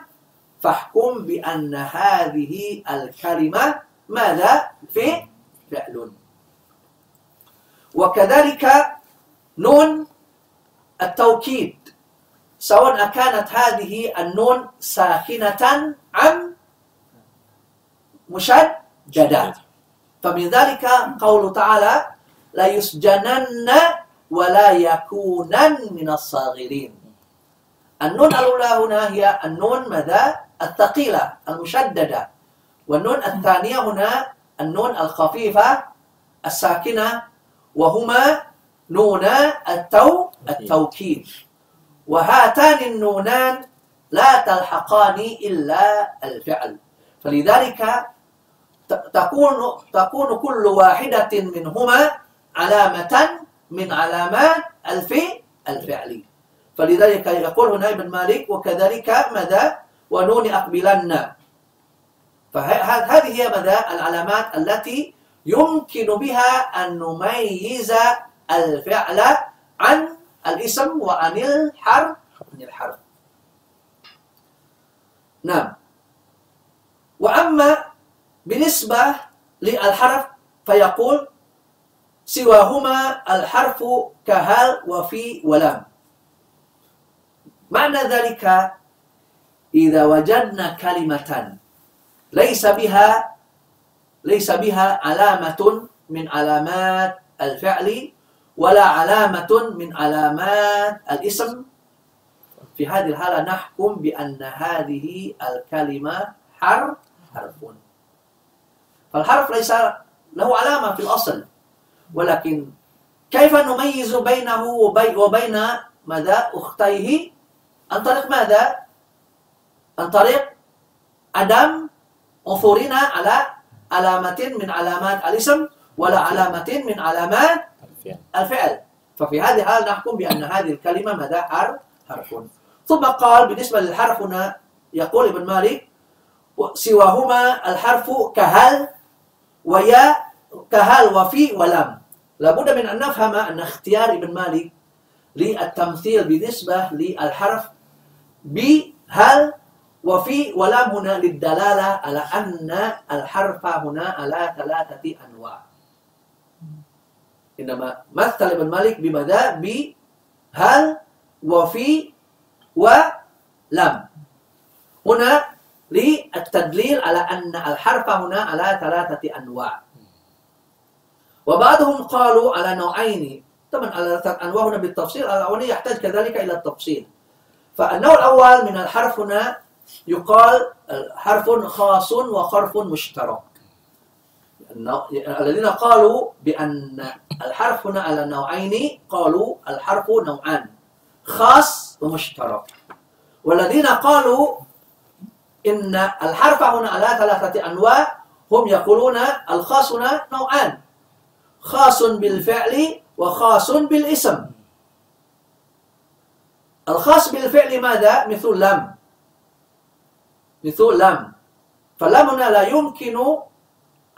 فاحكم بأن هذه الكلمة ماذا؟ في فعل. وكذلك نون التوكيد. سواء كانت هذه النون ساكنة أم مشددة. فمن ذلك قول تعالى لا يسجنن ولا يكونن من الصاغرين. النون الأولى هنا هي النون ماذا؟ الثقيلة المشددة. والنون الثانية هنا النون الخفيفة الساكنة. وهما نون التو التوكيد. وهاتان النونان لا تلحقان إلا الفعل. فلذلك تكون تكون كل واحدة منهما علامة من علامات الفعل. فلذلك يقول هنا ابن مالك وكذلك مدى ونون أقبلن. فهذه هي مدى العلامات التي يمكن بها أن نميز الفعل عن الاسم وعن الحرف. عن الحرف. نعم. وأما بالنسبة للحرف فيقول سواهما الحرف كهل وفي ولام. معنى ذلك إذا وجدنا كلمة ليس بها ليس بها علامة من علامات الفعل ولا علامة من علامات الاسم. في هذه الحالة نحكم بأن هذه الكلمة حرف حرف. فالحرف ليس له علامة في الأصل. ولكن كيف نميز بينه وبين ماذا أختيه؟ عن طريق ماذا؟ عن طريق عدم عثورنا على علامة من علامات الاسم ولا علامة من علامات الفعل. ففي هذه الحالة نحكم بأن هذه الكلمة مدى حرف حرف. ثم قال بالنسبة للحرف هنا يقول ابن مالك سواهما الحرف كهل ويا كهل وفي ولم. لابد من أن نفهم أن اختيار ابن مالك للتمثيل بالنسبة للحرف بهل وفي ولم هنا للدلالة على أن الحرف هنا على ثلاثة أنواع إنما مثل ابن مالك بماذا؟ بهل وفي ولم هنا للتدليل على أن الحرف هنا على ثلاثة أنواع وبعضهم قالوا على نوعين. طبعا على أنواع هنا بالتفصيل الأولاني يحتاج كذلك إلى التفصيل. فالنوع الأول من الحرف هنا يقال حرف خاص وحرف مشترك. الذين قالوا بأن الحرف هنا على نوعين قالوا الحرف نوعان خاص ومشترك. والذين قالوا إن الحرف هنا على ثلاثة أنواع هم يقولون الخاص هنا نوعان. خاص بالفعل وخاص بالاسم. الخاص بالفعل ماذا؟ مثل لم. مثل لم. فلم هنا لا يمكن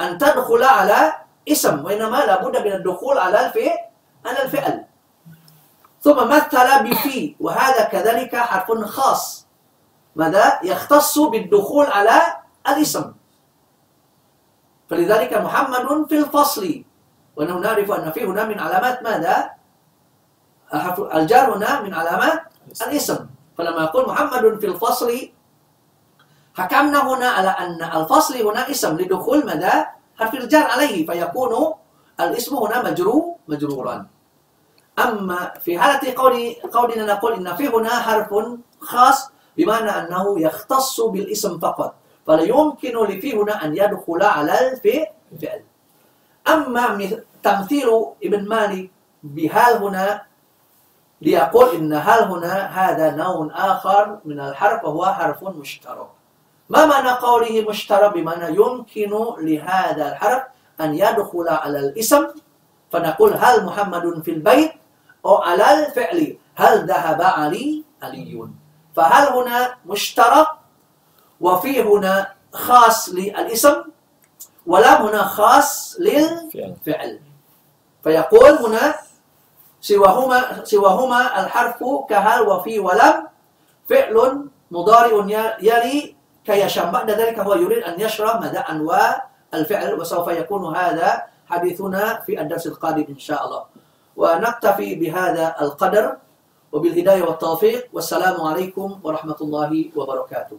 أن تدخل على اسم وإنما لابد من الدخول على الفعل على الفعل. ثم مثل بفي وهذا كذلك حرف خاص. ماذا؟ يختص بالدخول على الاسم. فلذلك محمد في الفصل. ونحن نعرف أن في هنا من علامات ماذا؟ الجار هنا من علامات الاسم. فلما يقول محمد في الفصل حكمنا هنا على أن الفصل هنا اسم لدخول ماذا؟ حرف الجار عليه فيكون الاسم هنا مجرور مجرورا. أما في حالة قول قولنا نقول إن في هنا حرف خاص بمعنى أنه يختص بالاسم فقط. فلا يمكن لفي هنا أن يدخل على الفعل أما مث- تمثيل ابن مالك بهال هنا ليقول إن هل هنا هذا نوع آخر من الحرف وهو حرف مشترك. ما معنى قوله مشترك؟ بمعنى يمكن لهذا الحرف أن يدخل على الاسم. فنقول هل محمد في البيت؟ أو على الفعل هل ذهب علي؟ علي. فهل هنا مشترك؟ وفي هنا خاص للاسم. ولم هنا خاص للفعل. فعل فيقول هنا سواهما سواهما الحرف كهل وفي ولم فعل مضارع يلي كيشم بعد ذلك هو يريد أن يشرح مدى أنواع الفعل وسوف يكون هذا حديثنا في الدرس القادم إن شاء الله. ونكتفي بهذا القدر وبالهداية والتوفيق والسلام عليكم ورحمة الله وبركاته.